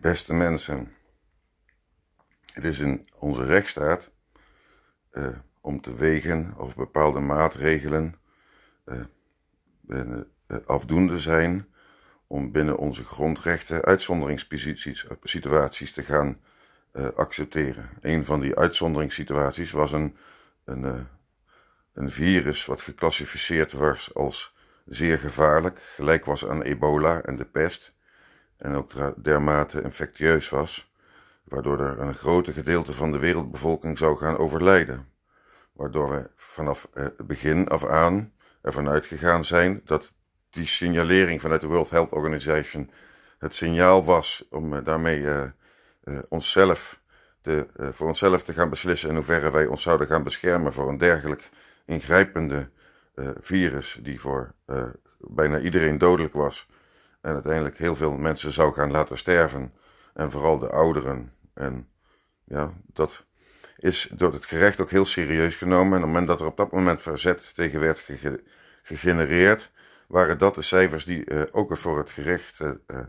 Beste mensen, het is in onze rechtsstaat uh, om te wegen of bepaalde maatregelen uh, afdoende zijn om binnen onze grondrechten uitzonderingssituaties te gaan accepteren. Een van die uitzonderingssituaties was een, een, een virus wat geclassificeerd was als zeer gevaarlijk, gelijk was aan ebola en de pest en ook dermate infectieus was, waardoor er een grote gedeelte van de wereldbevolking zou gaan overlijden. Waardoor we vanaf het begin af aan ervan uitgegaan zijn dat die signalering vanuit de World Health Organization het signaal was om eh, daarmee uh, onszelf te, voor onszelf te gaan beslissen in hoeverre wij ons zouden gaan beschermen voor een dergelijk ingrijpende virus die voor bijna iedereen dodelijk was en uiteindelijk heel veel mensen zou gaan laten sterven. En vooral de ouderen. En ja, dat is door het gerecht ook heel serieus genomen. En op het moment dat er op dat moment verzet tegen werd gegenereerd, waren dat de cijfers die uh, ook voor het gerecht uh, uh,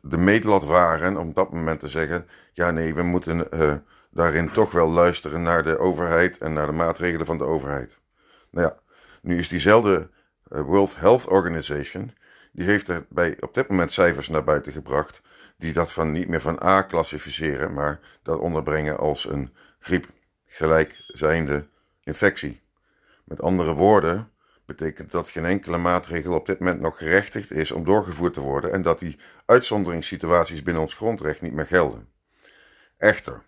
de meetlat waren. Om op dat moment te zeggen: ja, nee, we moeten daarin toch wel luisteren naar de overheid en naar de maatregelen van de overheid. Nou ja, nu is diezelfde World Health Organization die heeft er bij op dit moment cijfers naar buiten gebracht die dat van niet meer van A klassificeren, maar dat onderbrengen als een griep gelijkzijnde infectie. Met andere woorden betekent dat geen enkele maatregel op dit moment nog gerechtigd is om doorgevoerd te worden en dat die uitzonderingssituaties binnen ons grondrecht niet meer gelden. Echter,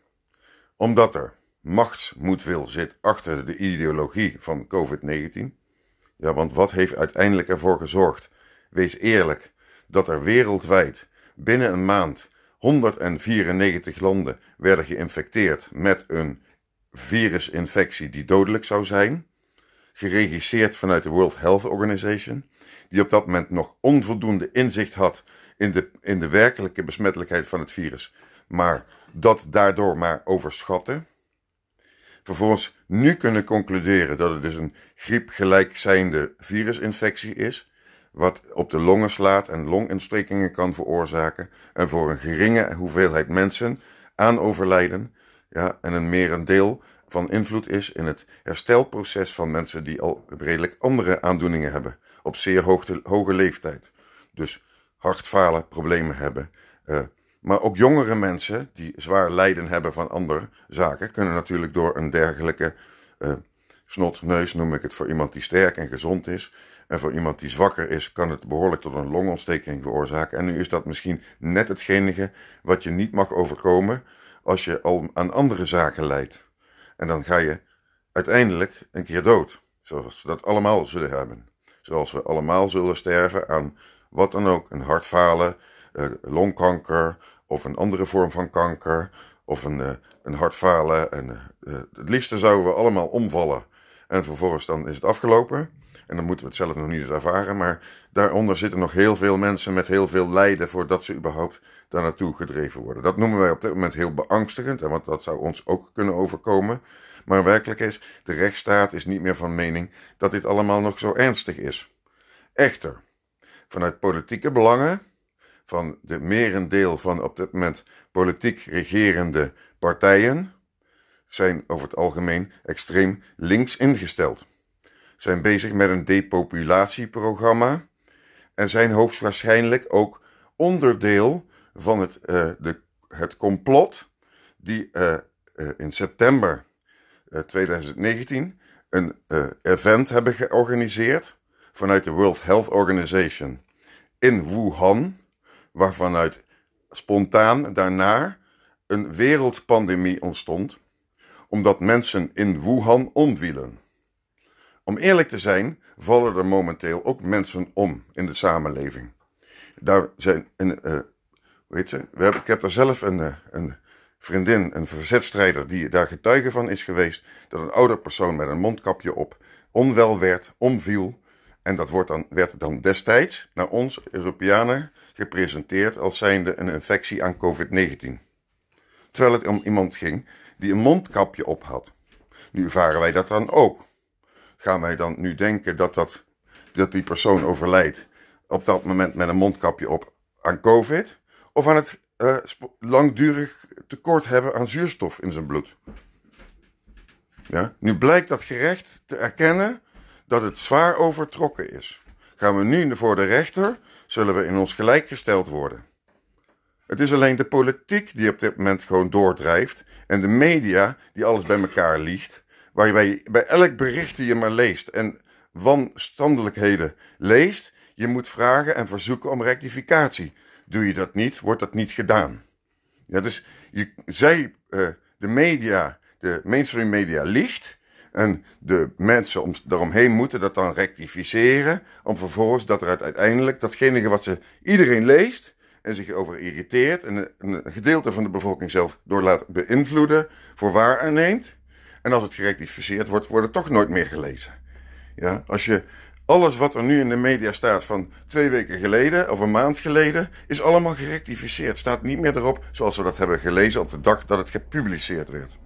omdat er machtsmoedwil zit achter de ideologie van COVID-19, ja, want wat heeft uiteindelijk ervoor gezorgd Wees eerlijk dat er wereldwijd binnen een maand 194 landen werden geïnfecteerd met een virusinfectie die dodelijk zou zijn, geregisseerd vanuit de World Health Organization, die op dat moment nog onvoldoende inzicht had in de, in de werkelijke besmettelijkheid van het virus, maar dat daardoor maar overschatte. Vervolgens nu kunnen concluderen dat het dus een griepgelijkzijnde virusinfectie is, wat op de longen slaat en longontstekingen kan veroorzaken en voor een geringe hoeveelheid mensen aan overlijden ja, en een merendeel van invloed is in het herstelproces van mensen die al redelijk andere aandoeningen hebben op zeer hoge leeftijd. Dus hartfalen, problemen hebben. Uh, maar ook jongere mensen die zwaar lijden hebben van andere zaken, kunnen natuurlijk door een dergelijke uh, snotneus, noem ik het voor iemand die sterk en gezond is, en voor iemand die zwakker is, kan het behoorlijk tot een longontsteking veroorzaken. En nu is dat misschien net hetgene wat je niet mag overkomen als je al aan andere zaken lijdt. En dan ga je uiteindelijk een keer dood, zoals we dat allemaal zullen hebben. Zoals we allemaal zullen sterven aan wat dan ook, een hartfalen, uh, longkanker of een andere vorm van kanker of een, uh, een hartfalen. En uh, het liefste zouden we allemaal omvallen en vervolgens dan is het afgelopen. En dan moeten we het zelf nog niet eens ervaren. Maar daaronder zitten nog heel veel mensen met heel veel lijden voordat ze überhaupt daar naartoe gedreven worden. Dat noemen wij op dit moment heel beangstigend, want dat zou ons ook kunnen overkomen. Maar werkelijk is, de rechtsstaat is niet meer van mening dat dit allemaal nog zo ernstig is. Echter, vanuit politieke belangen, van de merendeel van op dit moment politiek regerende partijen, zijn over het algemeen extreem links ingesteld. Zijn bezig met een depopulatieprogramma en zijn hoogstwaarschijnlijk ook onderdeel van het, uh, de, het complot die uh, uh, in september 2019 een event hebben georganiseerd vanuit de World Health Organization in Wuhan, waarvanuit spontaan daarna een wereldpandemie ontstond, omdat mensen in Wuhan omvielen. Om eerlijk te zijn, vallen er momenteel ook mensen om in de samenleving. Daar zijn, weet je, we hebben, ik heb daar zelf een, uh, een vriendin, een verzetstrijder, die daar getuige van is geweest, dat een oude persoon met een mondkapje op onwel werd, omviel. En dat wordt dan, werd dan destijds naar ons, Europeanen, gepresenteerd als zijnde een infectie aan COVID-19. Terwijl het om iemand ging die een mondkapje op had. Nu ervaren wij dat dan ook gaan wij dan nu denken dat, dat, dat die persoon overlijdt op dat moment met een mondkapje op aan COVID? of aan het uh, langdurig tekort hebben aan zuurstof in zijn bloed. Ja? Nu blijkt dat gerecht te erkennen dat het zwaar overtrokken is. Gaan we nu voor de rechter, zullen we in ons gelijk gesteld worden. Het is alleen de politiek die op dit moment gewoon doordrijft en de media die alles bij elkaar liegt, waar je bij, elk bericht die je maar leest en wanstandelijkheden leest, je moet vragen en verzoeken om rectificatie. Doe je dat niet, wordt dat niet gedaan. Ja, dus je, zij, uh, de media, de mainstream media liegt. En de mensen om, daaromheen moeten dat dan rectificeren. Om vervolgens dat er uiteindelijk datgene wat ze iedereen leest. En zich over irriteert. En een, gedeelte van de bevolking zelf door laat beïnvloeden. Voor waar aanneemt. En als het gerectificeerd wordt, wordt het toch nooit meer gelezen. Ja, als je alles wat er nu in de media staat van twee weken geleden of een maand geleden, is allemaal gerectificeerd. Staat niet meer erop zoals we dat hebben gelezen op de dag dat het gepubliceerd werd.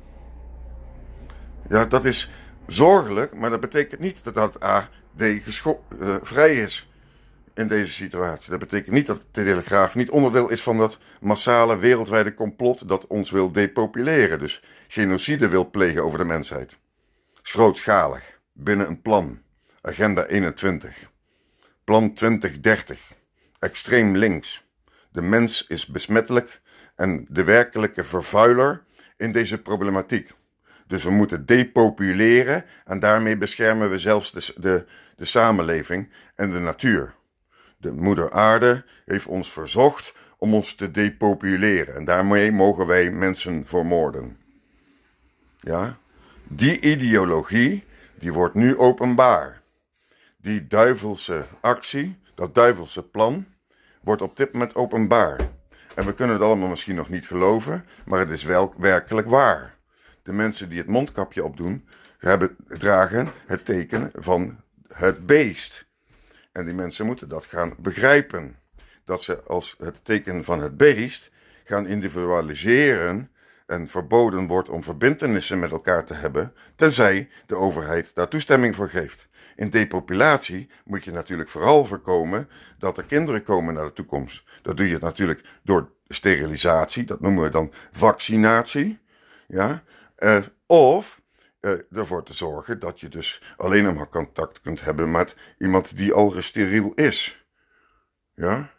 Ja, dat is zorgelijk, maar dat betekent niet dat dat AD uh, vrij is in deze situatie. Dat betekent niet dat de Telegraaf niet onderdeel is van dat massale wereldwijde complot dat ons wil depopuleren. Dus genocide wil plegen over de mensheid. Grootschalig, binnen een plan. Agenda 21. Plan 2030. Extreem links. De mens is besmettelijk en de werkelijke vervuiler in deze problematiek. Dus we moeten depopuleren en daarmee beschermen we zelfs de, de, de samenleving en de natuur. De moeder aarde heeft ons verzocht om ons te depopuleren en daarmee mogen wij mensen vermoorden. Ja? Die ideologie, die wordt nu openbaar. Die duivelse actie, dat duivelse plan, wordt op dit moment openbaar. En we kunnen het allemaal misschien nog niet geloven, maar het is wel werkelijk waar de mensen die het mondkapje opdoen, hebben, dragen het teken van het beest. En die mensen moeten dat gaan begrijpen. Dat ze als het teken van het beest gaan individualiseren en verboden wordt om verbindenissen met elkaar te hebben, tenzij de overheid daar toestemming voor geeft. In depopulatie moet je natuurlijk vooral voorkomen dat er kinderen komen naar de toekomst. Dat doe je natuurlijk door sterilisatie, dat noemen we dan vaccinatie. Ja? Uh, of uh, ervoor te zorgen dat je dus alleen maar contact kunt hebben met iemand die al gesteriel is. Ja?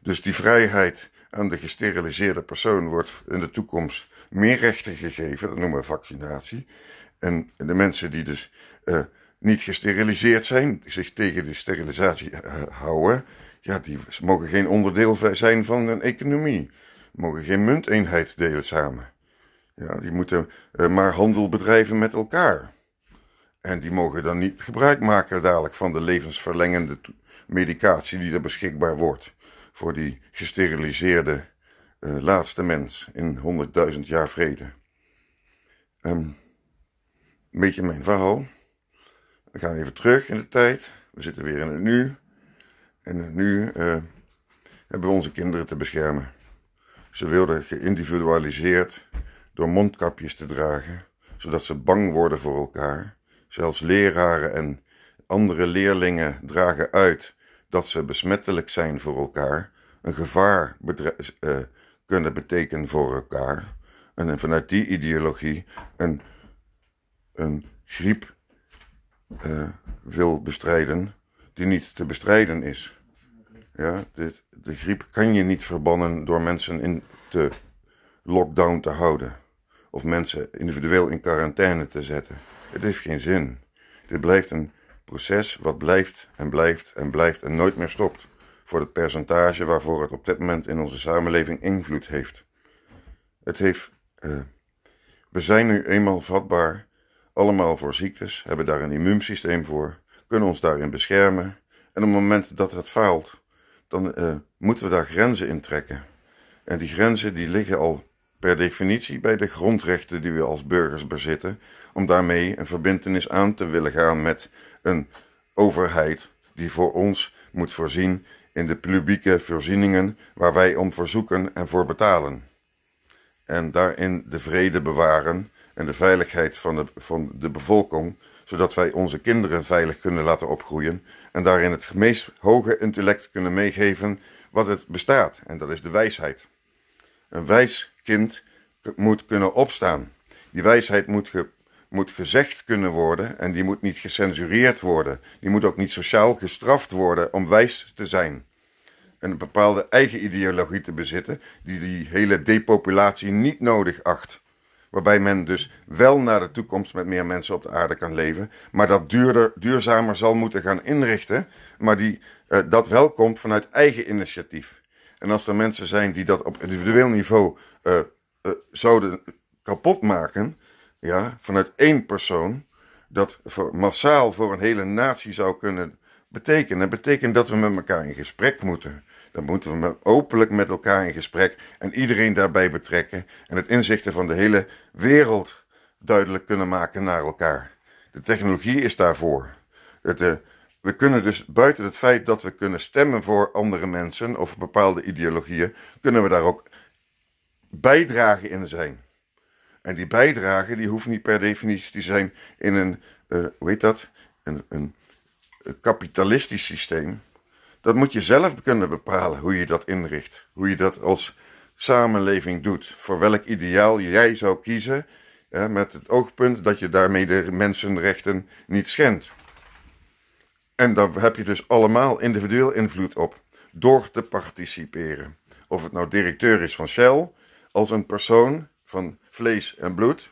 Dus die vrijheid aan de gesteriliseerde persoon wordt in de toekomst meer rechten gegeven, dat noemen we vaccinatie. En de mensen die dus uh, niet gesteriliseerd zijn, zich tegen de sterilisatie houden, ja, die mogen geen onderdeel zijn van een economie, mogen geen munteenheid delen samen. Ja, die moeten uh, maar handel bedrijven met elkaar. En die mogen dan niet gebruik maken dadelijk van de levensverlengende medicatie die er beschikbaar wordt voor die gesteriliseerde uh, laatste mens in 100.000 jaar vrede. Um, een beetje mijn verhaal. We gaan even terug in de tijd. We zitten weer in het nu. En nu uh, hebben we onze kinderen te beschermen. Ze wilden geïndividualiseerd door mondkapjes te dragen, zodat ze bang worden voor elkaar. Zelfs leraren en andere leerlingen dragen uit dat ze besmettelijk zijn voor elkaar, een gevaar uh, kunnen betekenen voor elkaar. En vanuit die ideologie een, een griep uh, wil bestrijden die niet te bestrijden is. Ja, de, de griep kan je niet verbannen door mensen in te lockdown te houden of mensen individueel in quarantaine te zetten. Het heeft geen zin. Dit blijft een proces wat blijft en blijft en blijft en nooit meer stopt voor het percentage waarvoor het op dit moment in onze samenleving invloed heeft. Het heeft. Uh, we zijn nu eenmaal vatbaar, allemaal voor ziektes, hebben daar een immuunsysteem voor, kunnen ons daarin beschermen. En op het moment dat het faalt, dan uh, moeten we daar grenzen in trekken. En die grenzen die liggen al per definitie bij de grondrechten die we als burgers bezitten, om daarmee een verbintenis aan te willen gaan met een overheid die voor ons moet voorzien in de publieke voorzieningen waar wij om verzoeken en voor betalen. En daarin de vrede bewaren en de veiligheid van de, van de bevolking, zodat wij onze kinderen veilig kunnen laten opgroeien en daarin het meest hoge intellect kunnen meegeven wat het bestaat, en dat is de wijsheid. Een wijs kind moet kunnen opstaan. Die wijsheid moet, moet gezegd kunnen worden en die moet niet gecensureerd worden. Die moet ook niet sociaal gestraft worden om wijs te zijn. Een bepaalde eigen ideologie te bezitten die die hele depopulatie niet nodig acht. Waarbij men dus wel naar de toekomst met meer mensen op de aarde kan leven, maar dat duurder, duurzamer zal moeten gaan inrichten, maar die, uh, dat wel komt vanuit eigen initiatief. En als er mensen zijn die dat op individueel niveau uh, uh, zouden kapot maken, ja, vanuit één persoon, dat massaal voor een hele natie zou kunnen betekenen. Dat betekent dat we met elkaar in gesprek moeten. Dan moeten we openlijk met elkaar in gesprek en iedereen daarbij betrekken en het inzichten van de hele wereld duidelijk kunnen maken naar elkaar. De technologie is daarvoor. Het, uh, we kunnen dus buiten het feit dat we kunnen stemmen voor andere mensen of bepaalde ideologieën, kunnen we daar ook bijdragen in zijn. En die bijdrage die hoeft niet per definitie te zijn in een, uh, hoe heet dat, een, een kapitalistisch systeem. Dat moet je zelf kunnen bepalen hoe je dat inricht. Hoe je dat als samenleving doet. Voor welk ideaal jij zou kiezen. met het oogpunt dat je daarmee de mensenrechten niet schendt. En daar heb je dus allemaal individueel invloed op. Door te participeren. Of het nou directeur is van Shell. Als een persoon van vlees en bloed.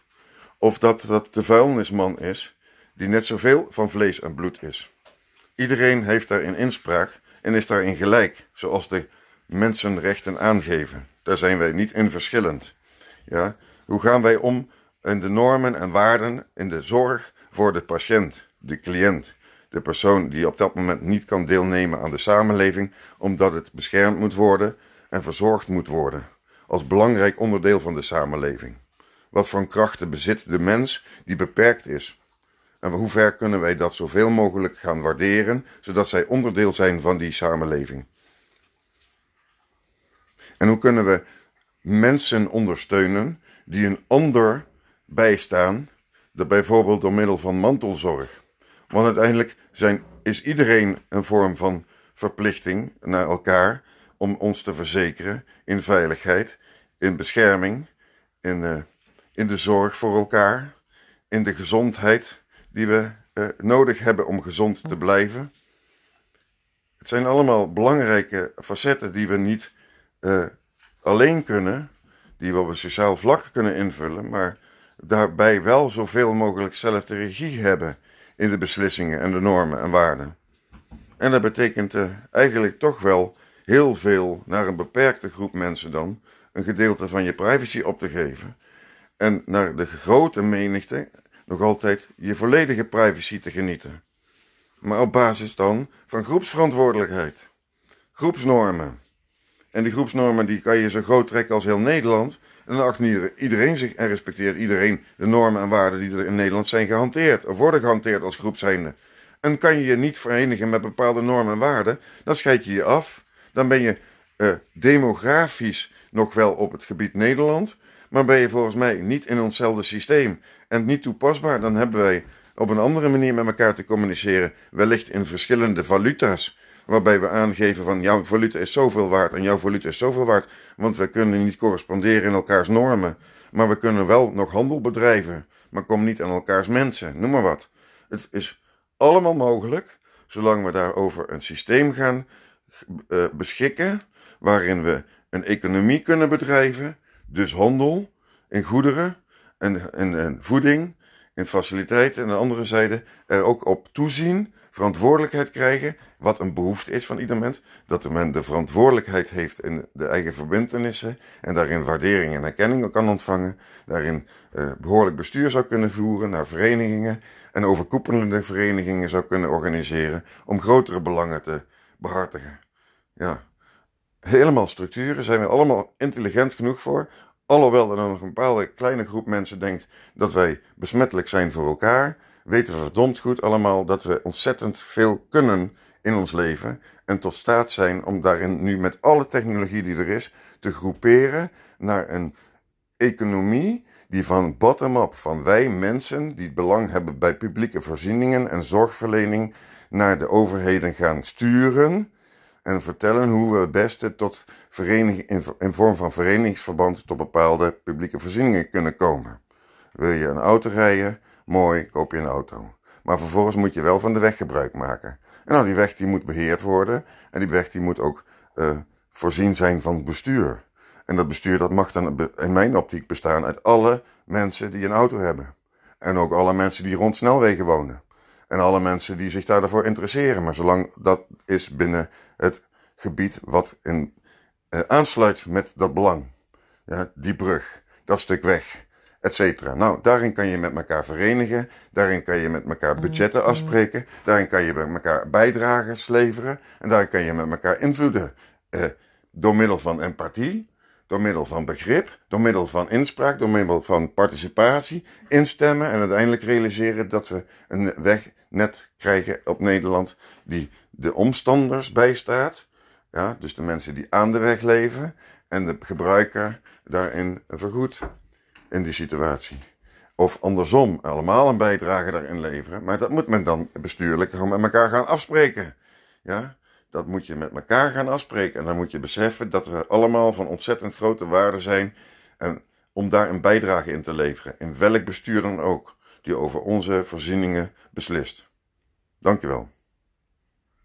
Of dat dat de vuilnisman is. Die net zoveel van vlees en bloed is. Iedereen heeft daarin inspraak en is daarin gelijk, zoals de mensenrechten aangeven. Daar zijn wij niet in verschillend. Ja? Hoe gaan wij om in de normen en waarden in de zorg voor de patiënt, de cliënt, de persoon die op dat moment niet kan deelnemen aan de samenleving, omdat het beschermd moet worden en verzorgd moet worden, als belangrijk onderdeel van de samenleving. Wat voor krachten bezit de mens die beperkt is? En hoe ver kunnen wij dat zoveel mogelijk gaan waarderen, zodat zij onderdeel zijn van die samenleving? En hoe kunnen we mensen ondersteunen die een ander bijstaan, bijvoorbeeld door middel van mantelzorg? Want uiteindelijk zijn, is iedereen een vorm van verplichting naar elkaar om ons te verzekeren in veiligheid, in bescherming, in, uh, in de zorg voor elkaar, in de gezondheid die we uh, nodig hebben om gezond te blijven. Het zijn allemaal belangrijke facetten die we niet uh, alleen kunnen, die we op een sociaal vlak kunnen invullen, maar daarbij wel zoveel mogelijk zelf de regie hebben in de beslissingen en de normen en waarden. En dat betekent uh, eigenlijk toch wel heel veel naar een beperkte groep mensen dan een gedeelte van je privacy op te geven. En naar de grote menigte nog altijd je volledige privacy te genieten. Maar op basis dan van groepsverantwoordelijkheid, groepsnormen. En die groepsnormen die kan je zo groot trekken als heel Nederland. En dan acht iedereen zich en respecteert iedereen de normen en waarden die er in Nederland zijn gehanteerd. Of worden gehanteerd als groep zijnde. En kan je je niet verenigen met bepaalde normen en waarden, dan scheid je je af. Dan ben je uh, demografisch nog wel op het gebied Nederland, maar ben je volgens mij niet in onszelfde systeem en niet toepasbaar, dan hebben wij op een andere manier met elkaar te communiceren, wellicht in verschillende valuta's, waarbij we aangeven van jouw valuta is zoveel waard en jouw valuta is zoveel waard, want we kunnen niet corresponderen in elkaars normen, maar we kunnen wel nog handel bedrijven, maar kom niet aan elkaars mensen, noem maar wat. Het is allemaal mogelijk, zolang we daarover een systeem gaan uh, beschikken, waarin we een economie kunnen bedrijven dus handel in goederen en, en, en voeding, in faciliteiten. En de andere zijde er ook op toezien, verantwoordelijkheid krijgen, wat een behoefte is van ieder mens. Dat men de verantwoordelijkheid heeft in de eigen verbindenissen en daarin waardering en erkenning kan ontvangen. Daarin eh, behoorlijk bestuur zou kunnen voeren naar verenigingen en overkoepelende verenigingen zou kunnen organiseren om grotere belangen te behartigen. Ja, helemaal structuren, zijn we allemaal intelligent genoeg voor. Alhoewel er nog een bepaalde kleine groep mensen denkt dat wij besmettelijk zijn voor elkaar, weten we verdomd goed allemaal dat we ontzettend veel kunnen in ons leven en tot staat zijn om daarin nu met alle technologie die er is te groeperen naar een economie die van bottom-up, van wij mensen die belang hebben bij publieke voorzieningen en zorgverlening, naar de overheden gaan sturen en vertellen hoe we het beste tot vereniging, in vorm van verenigingsverband tot bepaalde publieke voorzieningen kunnen komen. Wil je een auto rijden? Mooi, koop je een auto. Maar vervolgens moet je wel van de weg gebruik maken. En nou, die weg die moet beheerd worden en die weg die moet ook uh, voorzien zijn van bestuur. En dat bestuur dat mag dan in mijn optiek bestaan uit alle mensen die een auto hebben. En ook alle mensen die rond snelwegen wonen. En alle mensen die zich daarvoor interesseren. Maar zolang dat is binnen het gebied wat in, uh, aansluit met dat belang. Ja, die brug, dat stuk weg, etc. Nou, daarin kan je met elkaar verenigen. Daarin kan je met elkaar mm, budgetten mm. afspreken. Daarin kan je met elkaar bijdragen leveren. En daarin kan je met elkaar invloeden. Uh, door middel van empathie door middel van begrip, door middel van inspraak, door middel van participatie, instemmen en uiteindelijk realiseren dat we een wegnet krijgen op Nederland die de omstanders bijstaat. Ja, dus de mensen die aan de weg leven en de gebruiker daarin vergoedt in die situatie. Of andersom, allemaal een bijdrage daarin leveren. Maar dat moet men dan bestuurlijk gewoon met elkaar gaan afspreken. Ja? Dat moet je met elkaar gaan afspreken. En dan moet je beseffen dat we allemaal van ontzettend grote waarde zijn. En om daar een bijdrage in te leveren. In welk bestuur dan ook. Die over onze voorzieningen beslist. Dankjewel.